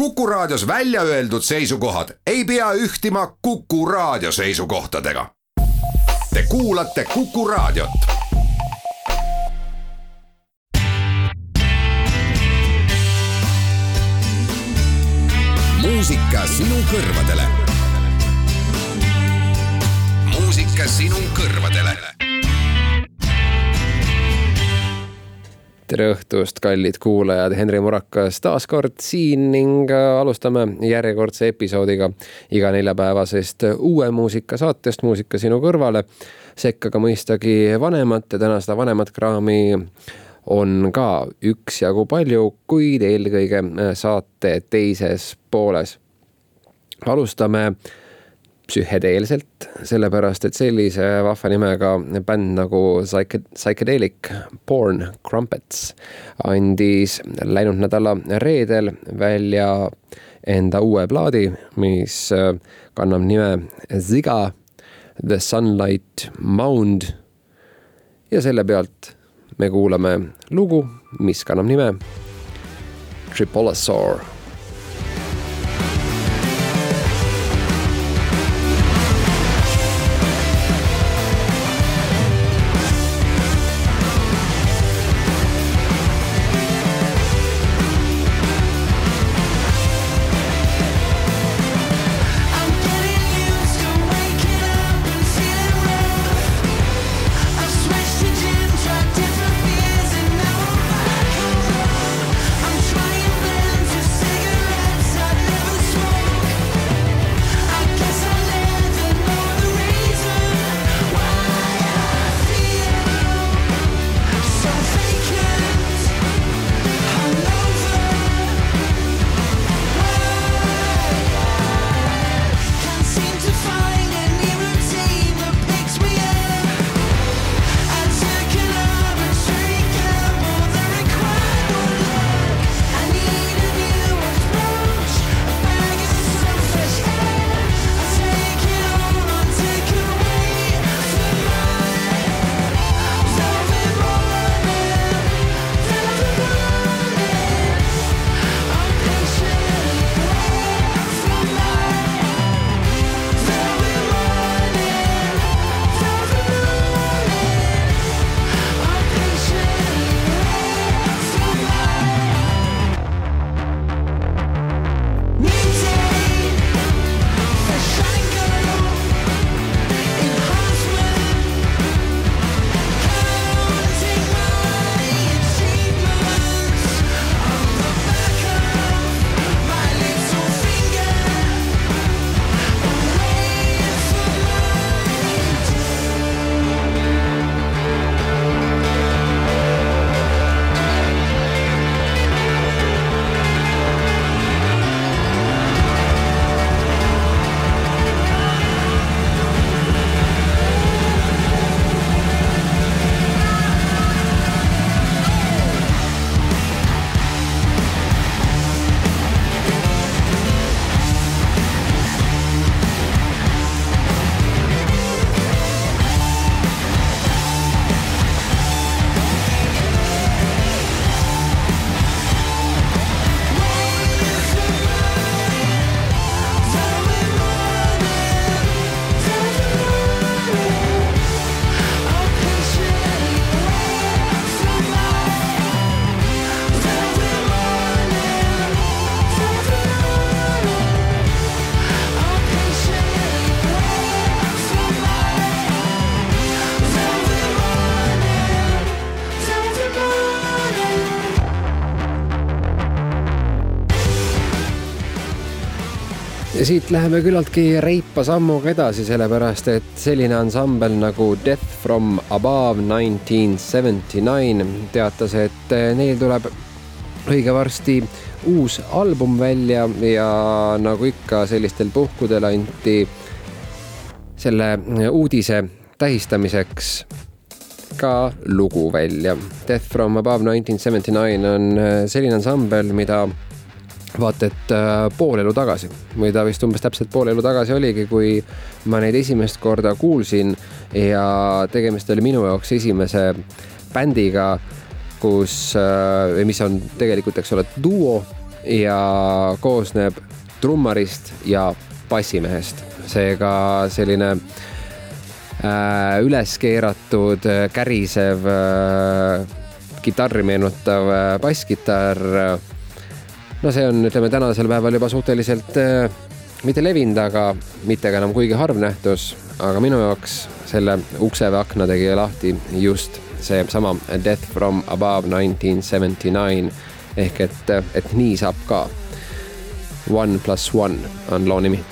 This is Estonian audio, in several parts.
Kuku Raadios välja öeldud seisukohad ei pea ühtima Kuku Raadio seisukohtadega. Te kuulate Kuku Raadiot. muusika sinu kõrvadele. muusika sinu kõrvadele tere õhtust, kallid kuulajad, Henri Murakas taas kord siin ning äh, alustame järjekordse episoodiga iga neljapäevasest uue muusika saatest Muusika sinu kõrvale. sekka ka mõistagi vanemat ja täna seda vanemat kraami on ka üksjagu palju, kuid eelkõige äh, saate teises pooles. alustame psühhedeelselt, sellepärast et sellise vahva nimega bänd nagu Psyche-, Psychedelic Porn Crumpets andis läinud nädala reedel välja enda uue plaadi, mis äh, kannab nime Ziga, The Sunlight Mound. ja selle pealt me kuulame lugu, mis kannab nime Tripolosaur siit läheme küllaltki reipa sammuga edasi, sellepärast et selline ansambel nagu Death from Above nineteen seventy nine teatas, et neil tuleb õige varsti uus album välja ja nagu ikka sellistel puhkudel anti selle uudise tähistamiseks ka lugu välja. Death from Above nineteen seventy nine on selline ansambel, mida vaata et äh, pool elu tagasi või ta vist umbes täpselt pool elu tagasi oligi, kui ma neid esimest korda kuulsin ja tegemist oli minu jaoks esimese bändiga, kus, äh, mis on tegelikult, eks ole, duo, ja koosneb trummarist ja bassimehest. seega selline äh, üles keeratud, kärisev äh, kitarri meenutav äh, basskitarr. No see on, ütleme tänasel päeval juba suhteliselt äh, mitte levinud, aga mitte ka enam kuigi harv nähtus. aga minu jaoks selle ukse või akna tegi lahti just seesama Death from above nineteen seventy nine ehk et, et nii saab ka. One pluss one on loo nimi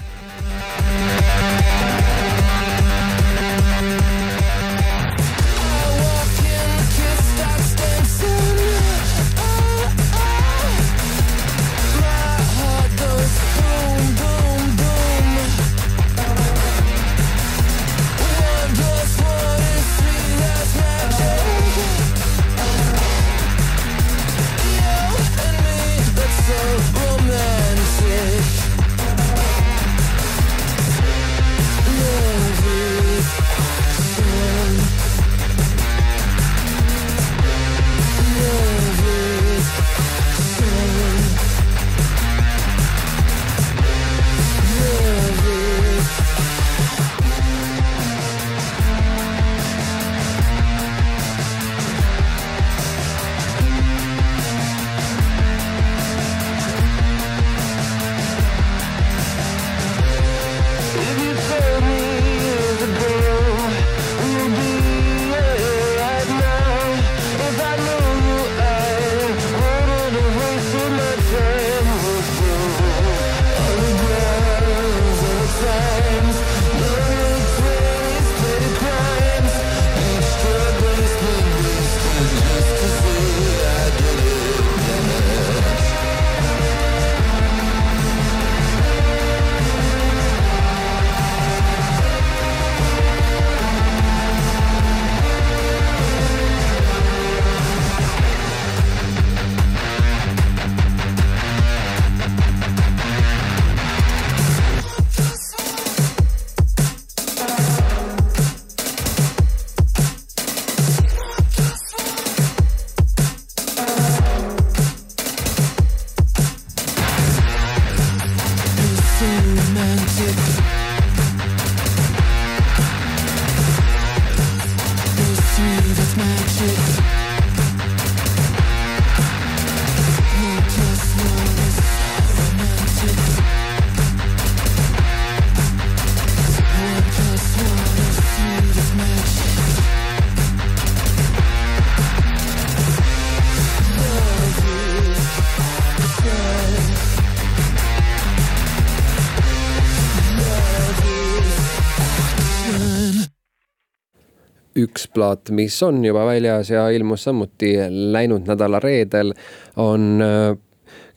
üks plaat, mis on juba väljas ja ilmus samuti läinud nädala reedel, on äh,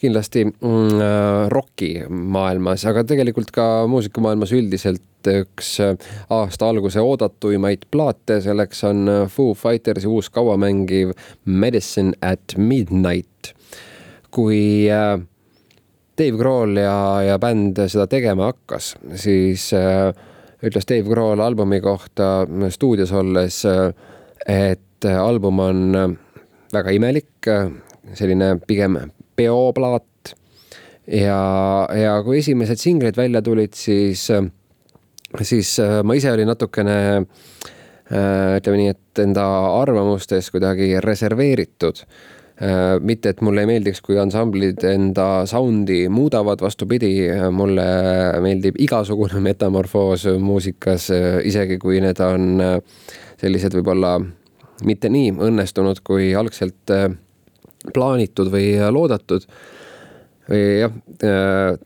kindlasti mm, äh, rokimaailmas, aga tegelikult ka muusikamaailmas üldiselt üks äh, aasta alguse oodatuimaid plaate, selleks on Foo Fightersi uus kauamängiv Medicine at Midnight. kui Dave Grohl ja, ja bänd seda tegema hakkas, siis äh, ütles Dave Grohl albumi kohta stuudios olles, et album on väga imelik, selline pigem peoplaat. ja, ja kui esimesed singlid välja tulid, siis, siis ma ise olin natukene ütleme nii, et enda arvamustes kuidagi reserveeritud mitte, et mulle ei meeldiks, kui ansamblid enda sound'i muudavad, vastupidi, mulle meeldib igasugune metamorfoos muusikas, äh, isegi kui need on äh, sellised võib-olla mitte nii õnnestunud, kui algselt plaanitud või loodetud või jah,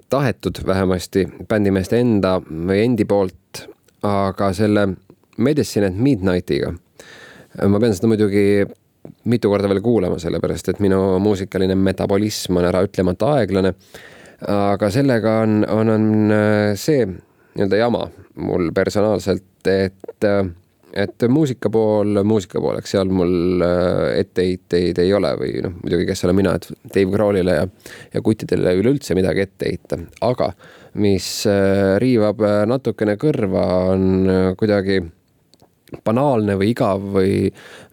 tahetud vähemasti bändimeeste enda või endi poolt, aga selle Medicine at Midnightiga ma pean seda muidugi mitu korda veel kuulama, sellepärast et minu muusikaline metabolism on äraütlemata aeglane. aga sellega on, on, on äh, see nii-öelda jama mul personaalselt, et, äh, et muusika pool muusika pooleks, seal mul äh, etteheiteid ei ole või noh, muidugi, kes olen mina, et Dave Grohlile ja, ja kuttidele üleüldse midagi ette heita, aga mis riivab natukene kõrva, on kuidagi banaalne või igav või,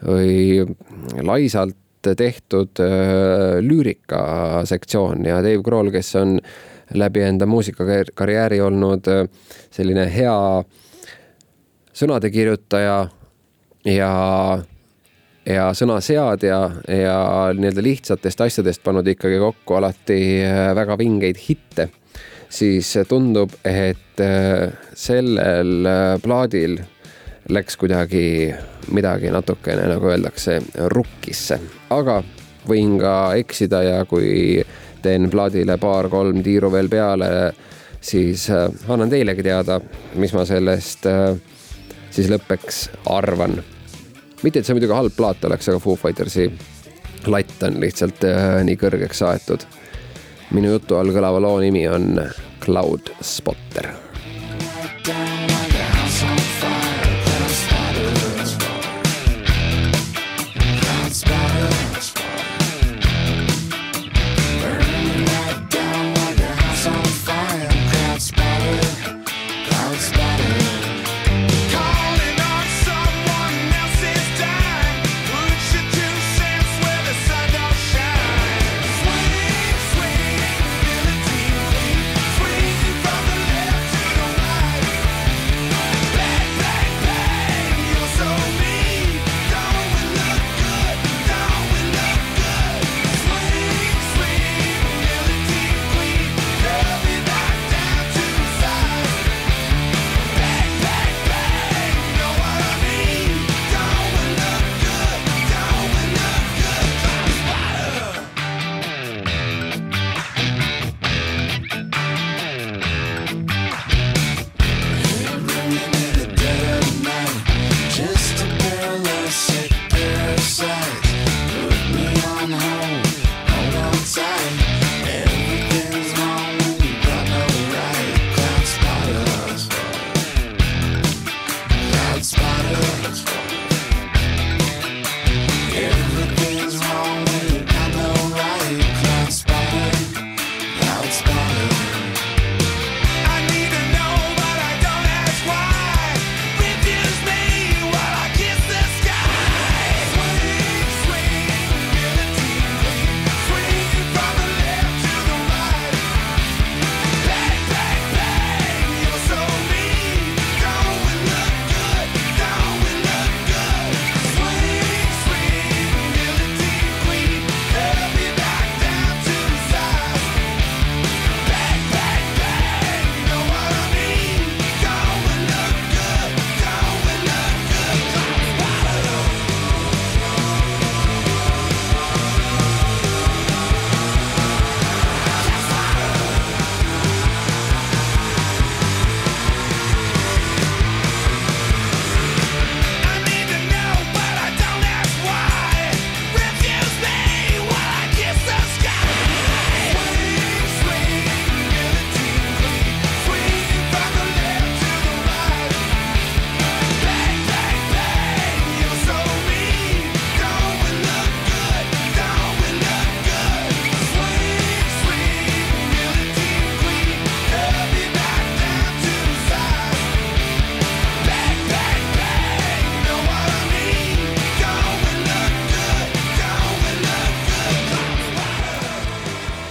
või laisalt tehtud lüürika sektsioon ja Dave Grohl, kes on läbi enda muusikakarjääri olnud selline hea sõnade kirjutaja ja ja sõnaseadja ja nii-öelda lihtsatest asjadest pannud ikkagi kokku alati väga vingeid hitte, siis tundub, et sellel plaadil läks kuidagi midagi natukene, nagu öeldakse, rukkisse, aga võin ka eksida ja kui teen plaadile paar-kolm tiiru veel peale, siis äh, annan teilegi teada, mis ma sellest äh, siis lõppeks arvan. mitte, et see muidugi halb plaat oleks, aga Foo Fightersi latt on lihtsalt äh, nii kõrgeks aetud. minu jutu all kõlava loo nimi on Cloud Spotter.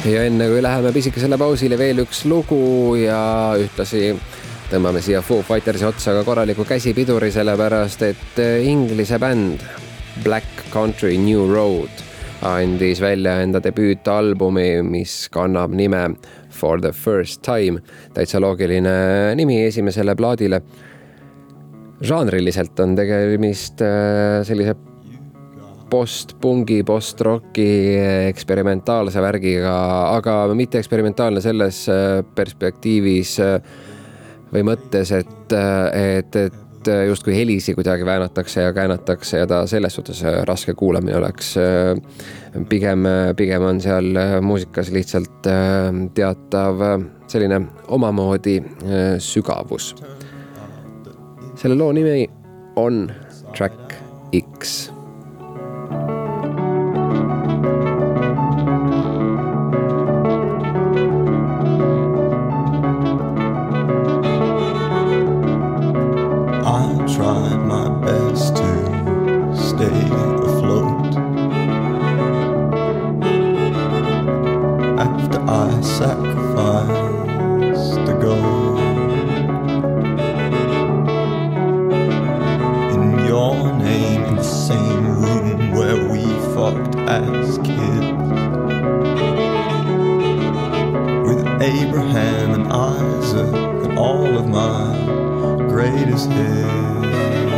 Ja enne kui läheme pisikesele pausile, veel üks lugu ja ühtlasi tõmbame siia Foo Fightersi otsa ka korraliku käsipiduri, sellepärast et eh, Inglise bänd Black Country New Road andis välja enda debüütalbumi, mis kannab nime For the first time. täitsa loogiline nimi esimesele plaadile. žanriliselt on tegemist eh, sellise post-pungi, post-rocki eksperimentaalse värgiga, aga mitte eksperimentaalne selles äh, perspektiivis äh, või mõttes, et, äh, et, et justkui helisi kuidagi väänatakse ja käänatakse ja ta selles suhtes raske kuulamine oleks. pigem, pigem on seal muusikas lihtsalt teatav selline omamoodi sügavus. selle loo nimi on Track X last kiss with Abraham and Isaac and all of my greatest hits.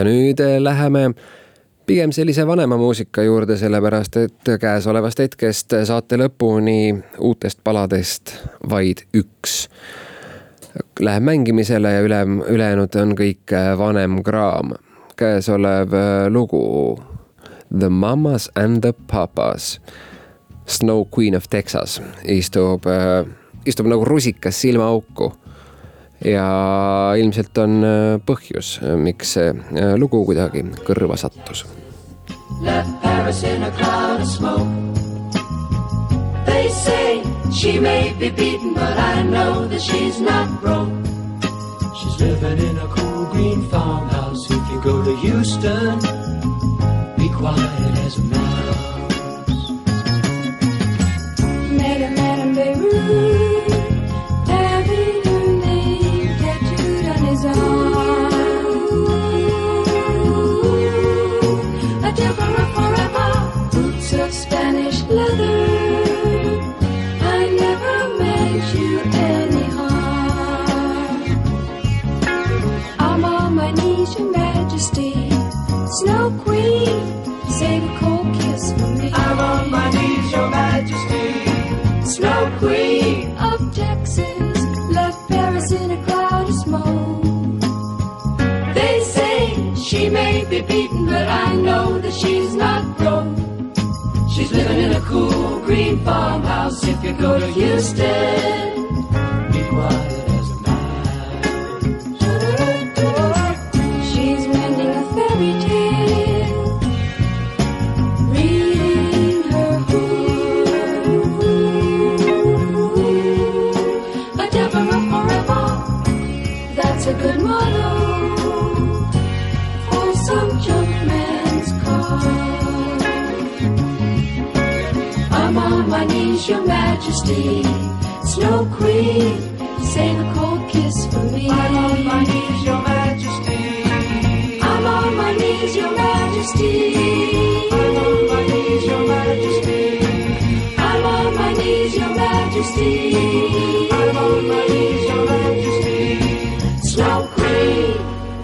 Ja nüüd eh, läheme pigem sellise vanema muusika juurde, sellepärast et käesolevast hetkest saate lõpuni uutest paladest vaid üks. Läheb mängimisele ja üle, ülejäänud on kõik eh, vanem kraam. käesolev eh, lugu The Mamas and the Papas, Snow Queen of Texas istub, istub nagu rusikas silmaauku ja ilmselt on äh, põhjus, miks see äh, lugu kuidagi kõrva sattus. They say she may be beaten, but I know that she's not broke. She's living in a cool green farmhouse. If you go to Houston, be quiet as a mouse. Man in Beirut,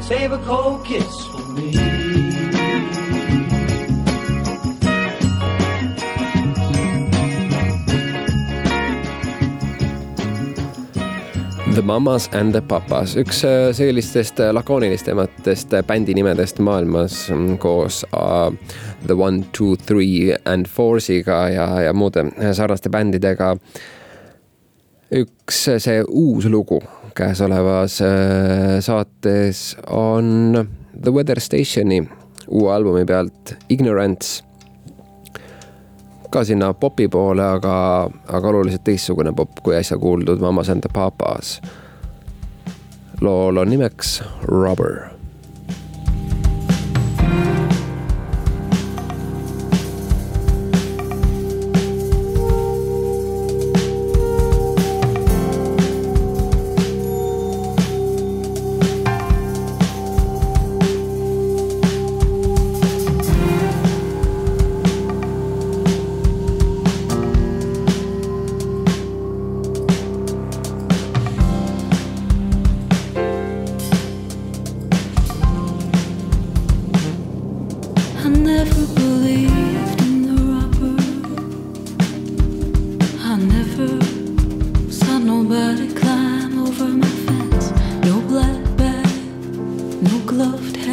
Save a cold kiss for me. The Mamas and the Papas, üks äh, sellistest äh, lakoonilistematest äh, bändi nimedest maailmas mm, koos uh, The One, Two, Three and Foursiga ja, ja muude sarnaste bändidega. üks see uus lugu käesolevas äh, saates on The Weather Stationi uue albumi pealt Ignorance. ka sinna popi poole, aga, aga oluliselt teistsugune popp kui äsja kuuldud Mamas and the Papas. lool on nimeks Rubber loved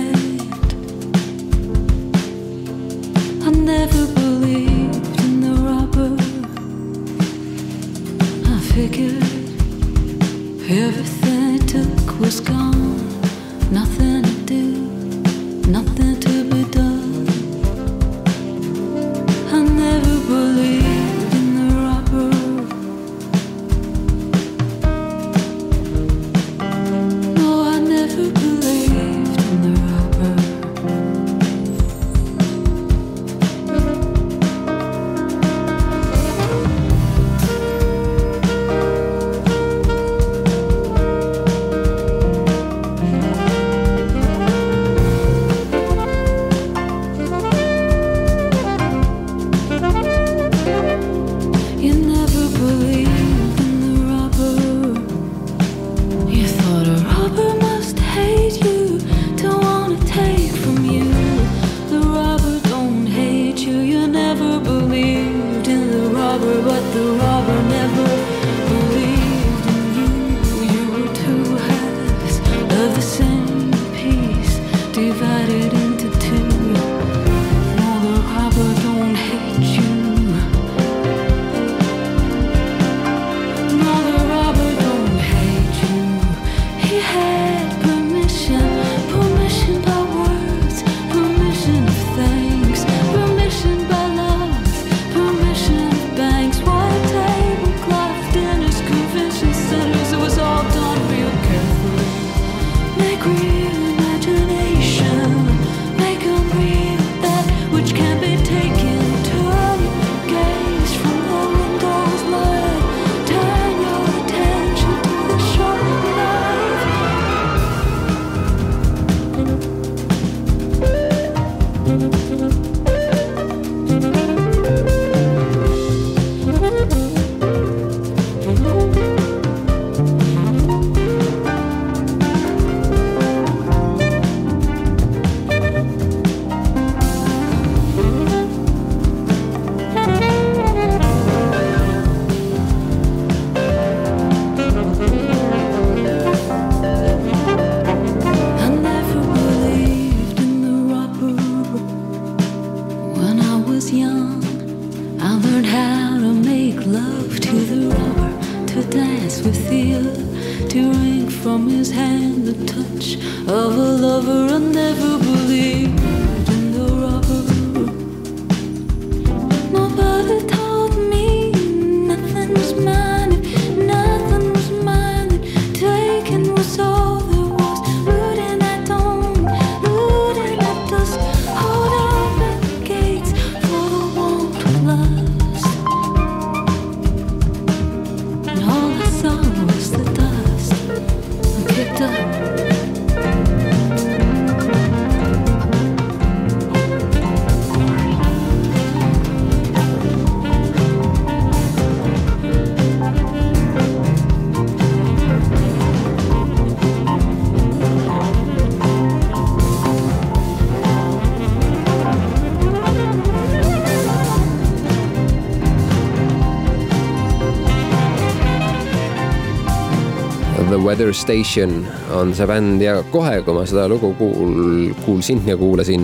Weather Station on see bänd ja kohe, kui ma seda lugu kuul-, kuulsin ja kuulasin,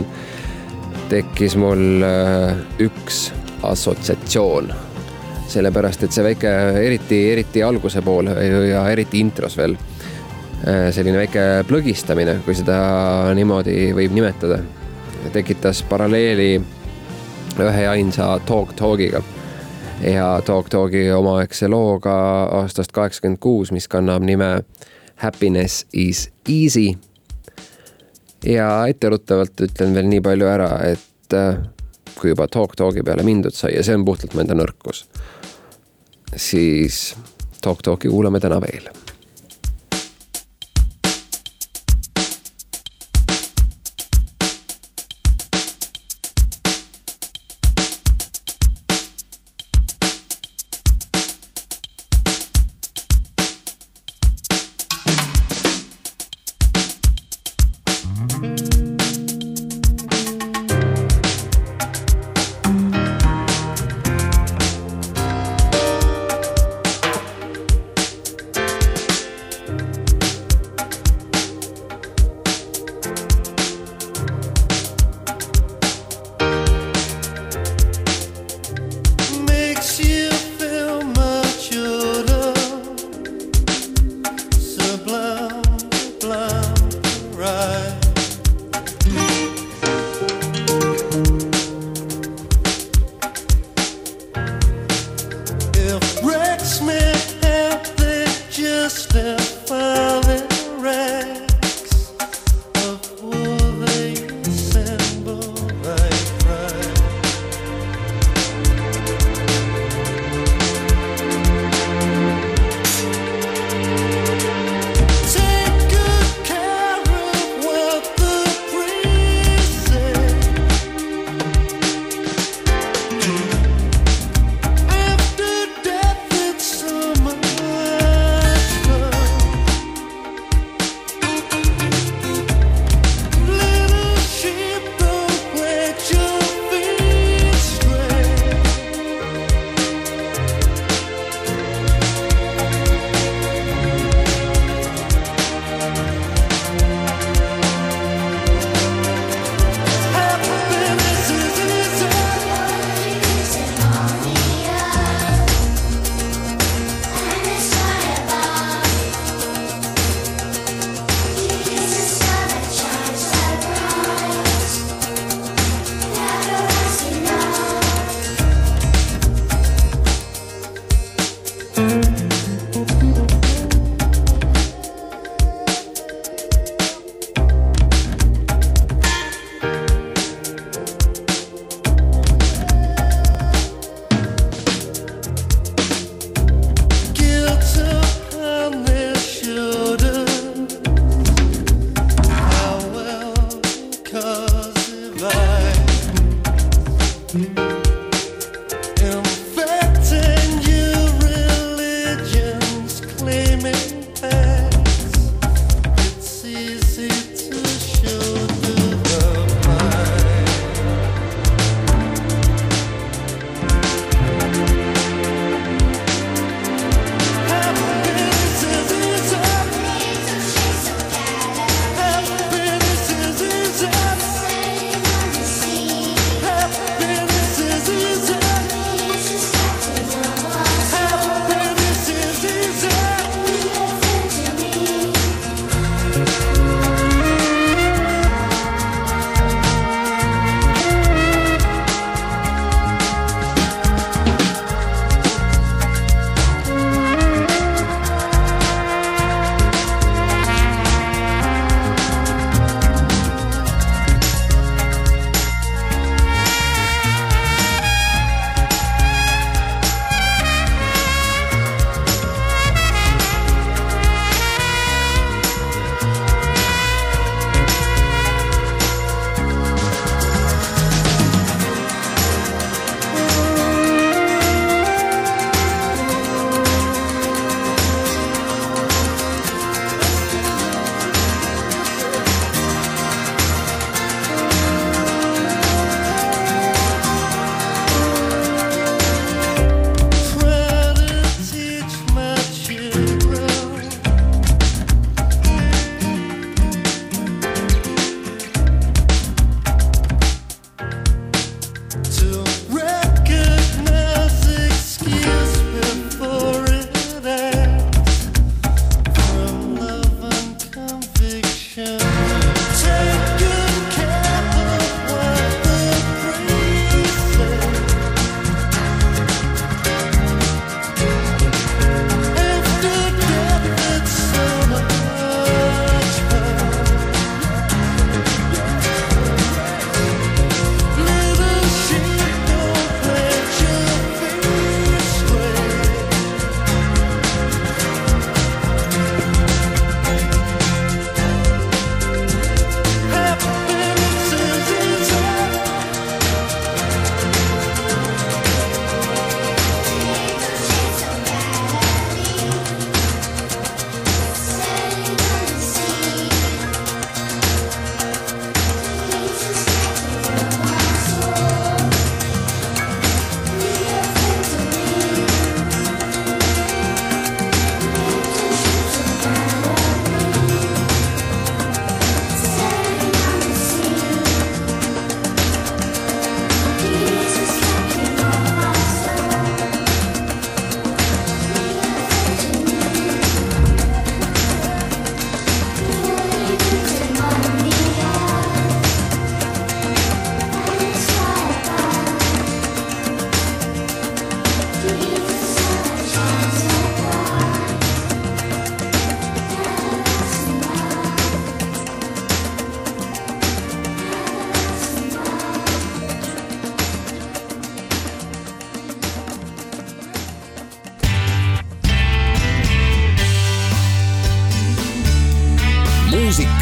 tekkis mul äh, üks assotsiatsioon. sellepärast, et see väike, eriti, eriti alguse pool ja eriti intros veel, selline väike plõgistamine, kui seda niimoodi võib nimetada, tekitas paralleeli ühe ja ainsa Talk Talkiga ja Talk Talki omaaegse looga aastast kaheksakümmend kuus, mis kannab nime Happiness is easy. ja etteruttavalt ütlen veel nii palju ära, et äh, kui juba Talk Talki peale mindud sai ja see on puhtalt mu enda nõrkus, siis Talk Talki kuulame täna veel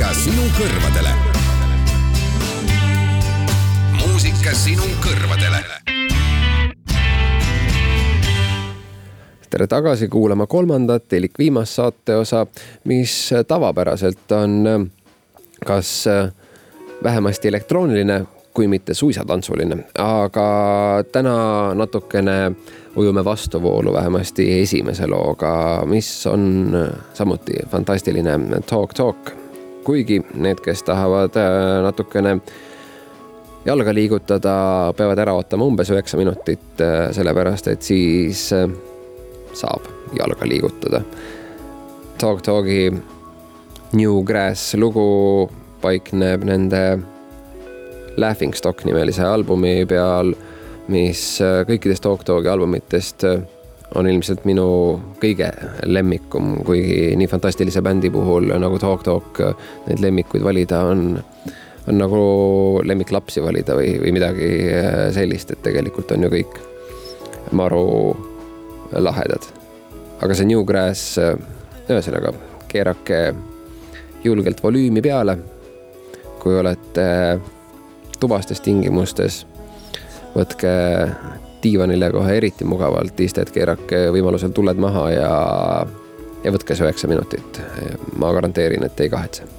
muusika sinu kõrvadele. muusika sinu kõrvadele tere tagasi kuulama kolmandat elik viimast saateosa, mis tavapäraselt on kas vähemasti elektrooniline, kui mitte suisatantsuline, aga täna natukene ujume vastuvoolu vähemasti esimese looga, mis on samuti fantastiline Talk Talk. Kuigi need, kes tahavad äh, natukene jalga liigutada, peavad ära ootama umbes üheksa minutit, äh, sellepärast et siis äh, saab jalga liigutada. Talk Talki New Grass lugu paikneb nende Laughing Stock nimelise albumi peal, mis kõikidest Talk Talki albumitest on ilmselt minu kõige lemmikum, kuigi nii fantastilise bändi puhul nagu Talk Talk neid lemmikuid valida on, on nagu lemmiklapsi valida või, või midagi sellist, et tegelikult on ju kõik maru lahedad. aga see Newgrass, ühesõnaga keerake julgelt volüümi peale. kui olete tubastes tingimustes, võtke diivanile kohe eriti mugavalt istet, keerake võimalusel tuled maha ja, ja võtke see üheksa minutit. ma garanteerin, et ei kahetse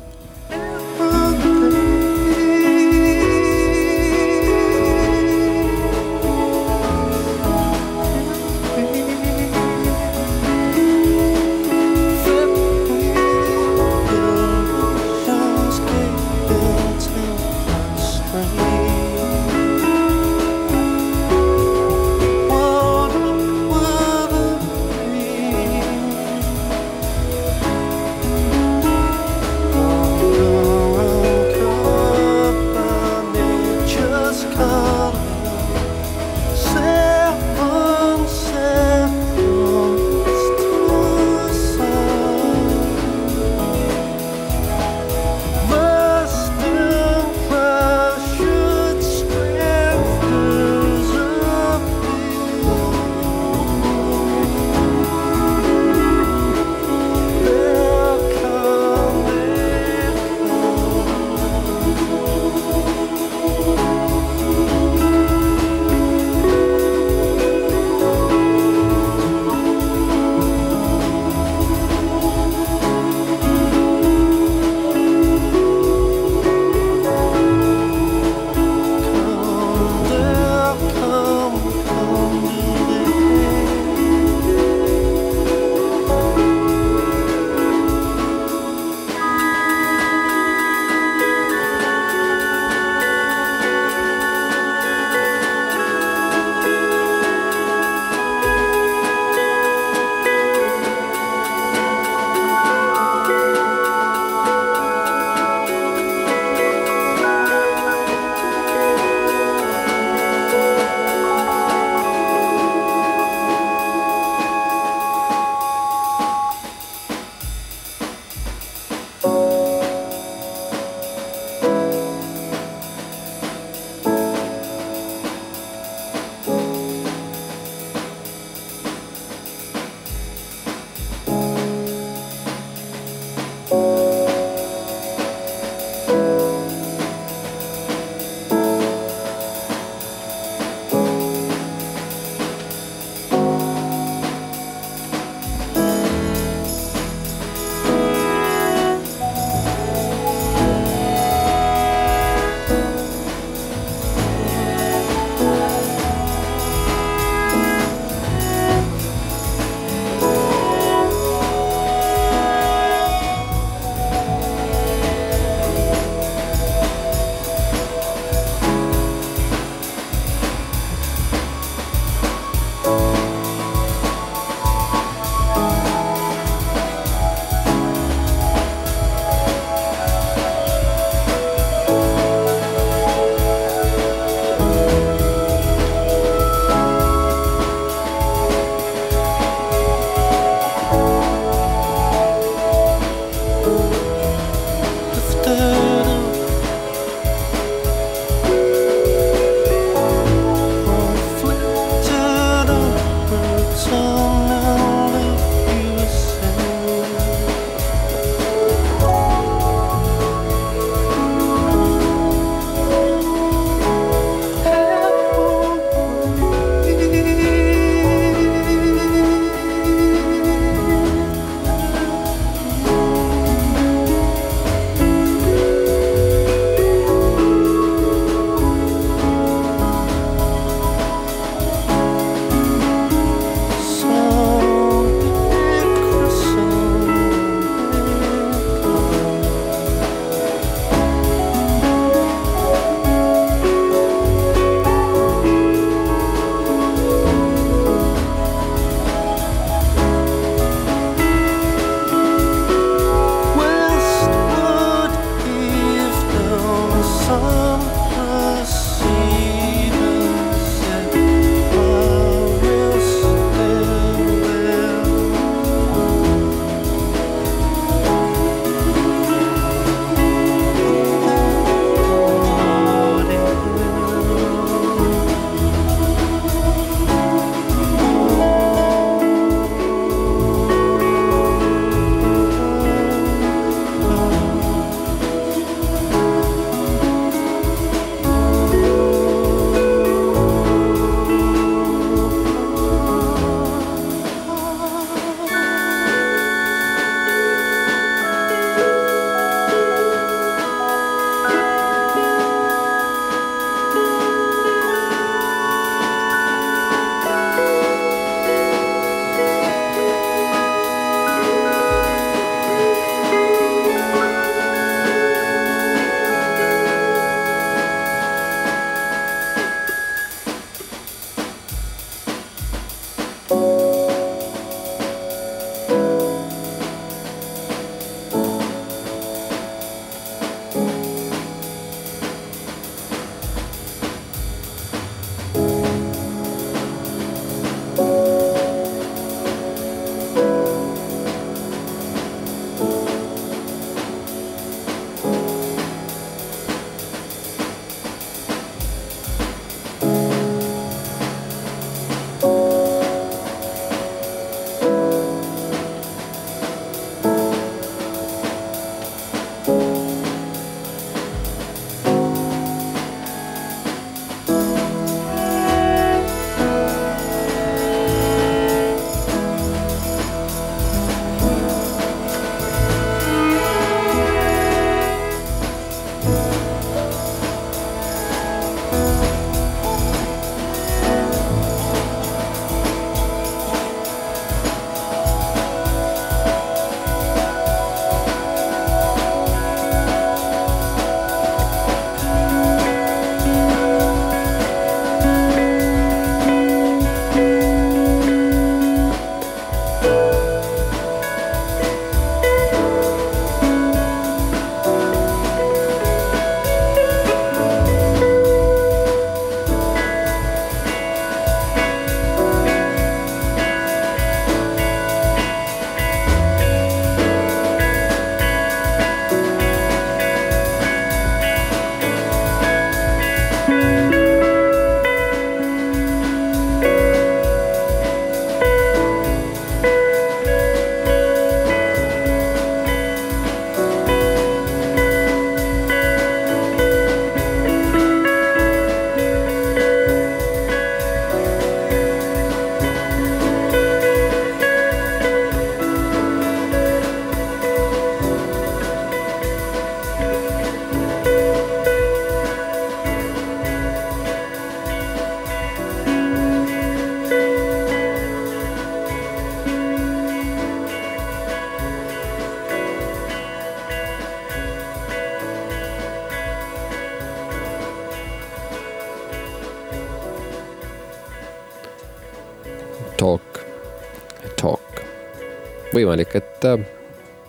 võimalik, et äh,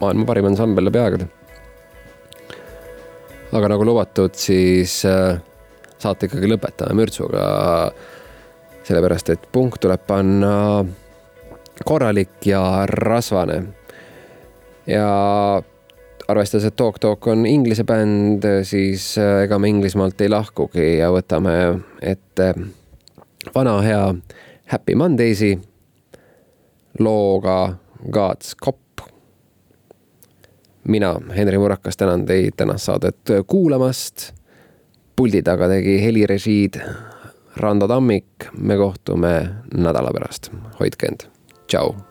maailma parim ansambel läbi aegade. aga nagu lubatud, siis äh, saate ikkagi lõpetame mürtsuga. sellepärast, et punkt tuleb panna korralik ja rasvane. ja arvestades, et Talk Talk on inglise bänd, siis äh, ega me Inglismaalt ei lahkugi ja võtame ette vana hea Happy Mondaysi looga God's Cop. mina, Henri Murakas, tänan teid tänast saadet kuulamast. puldi taga tegi helirežiid Rando Tammik, me kohtume nädala pärast, hoidke end, tšau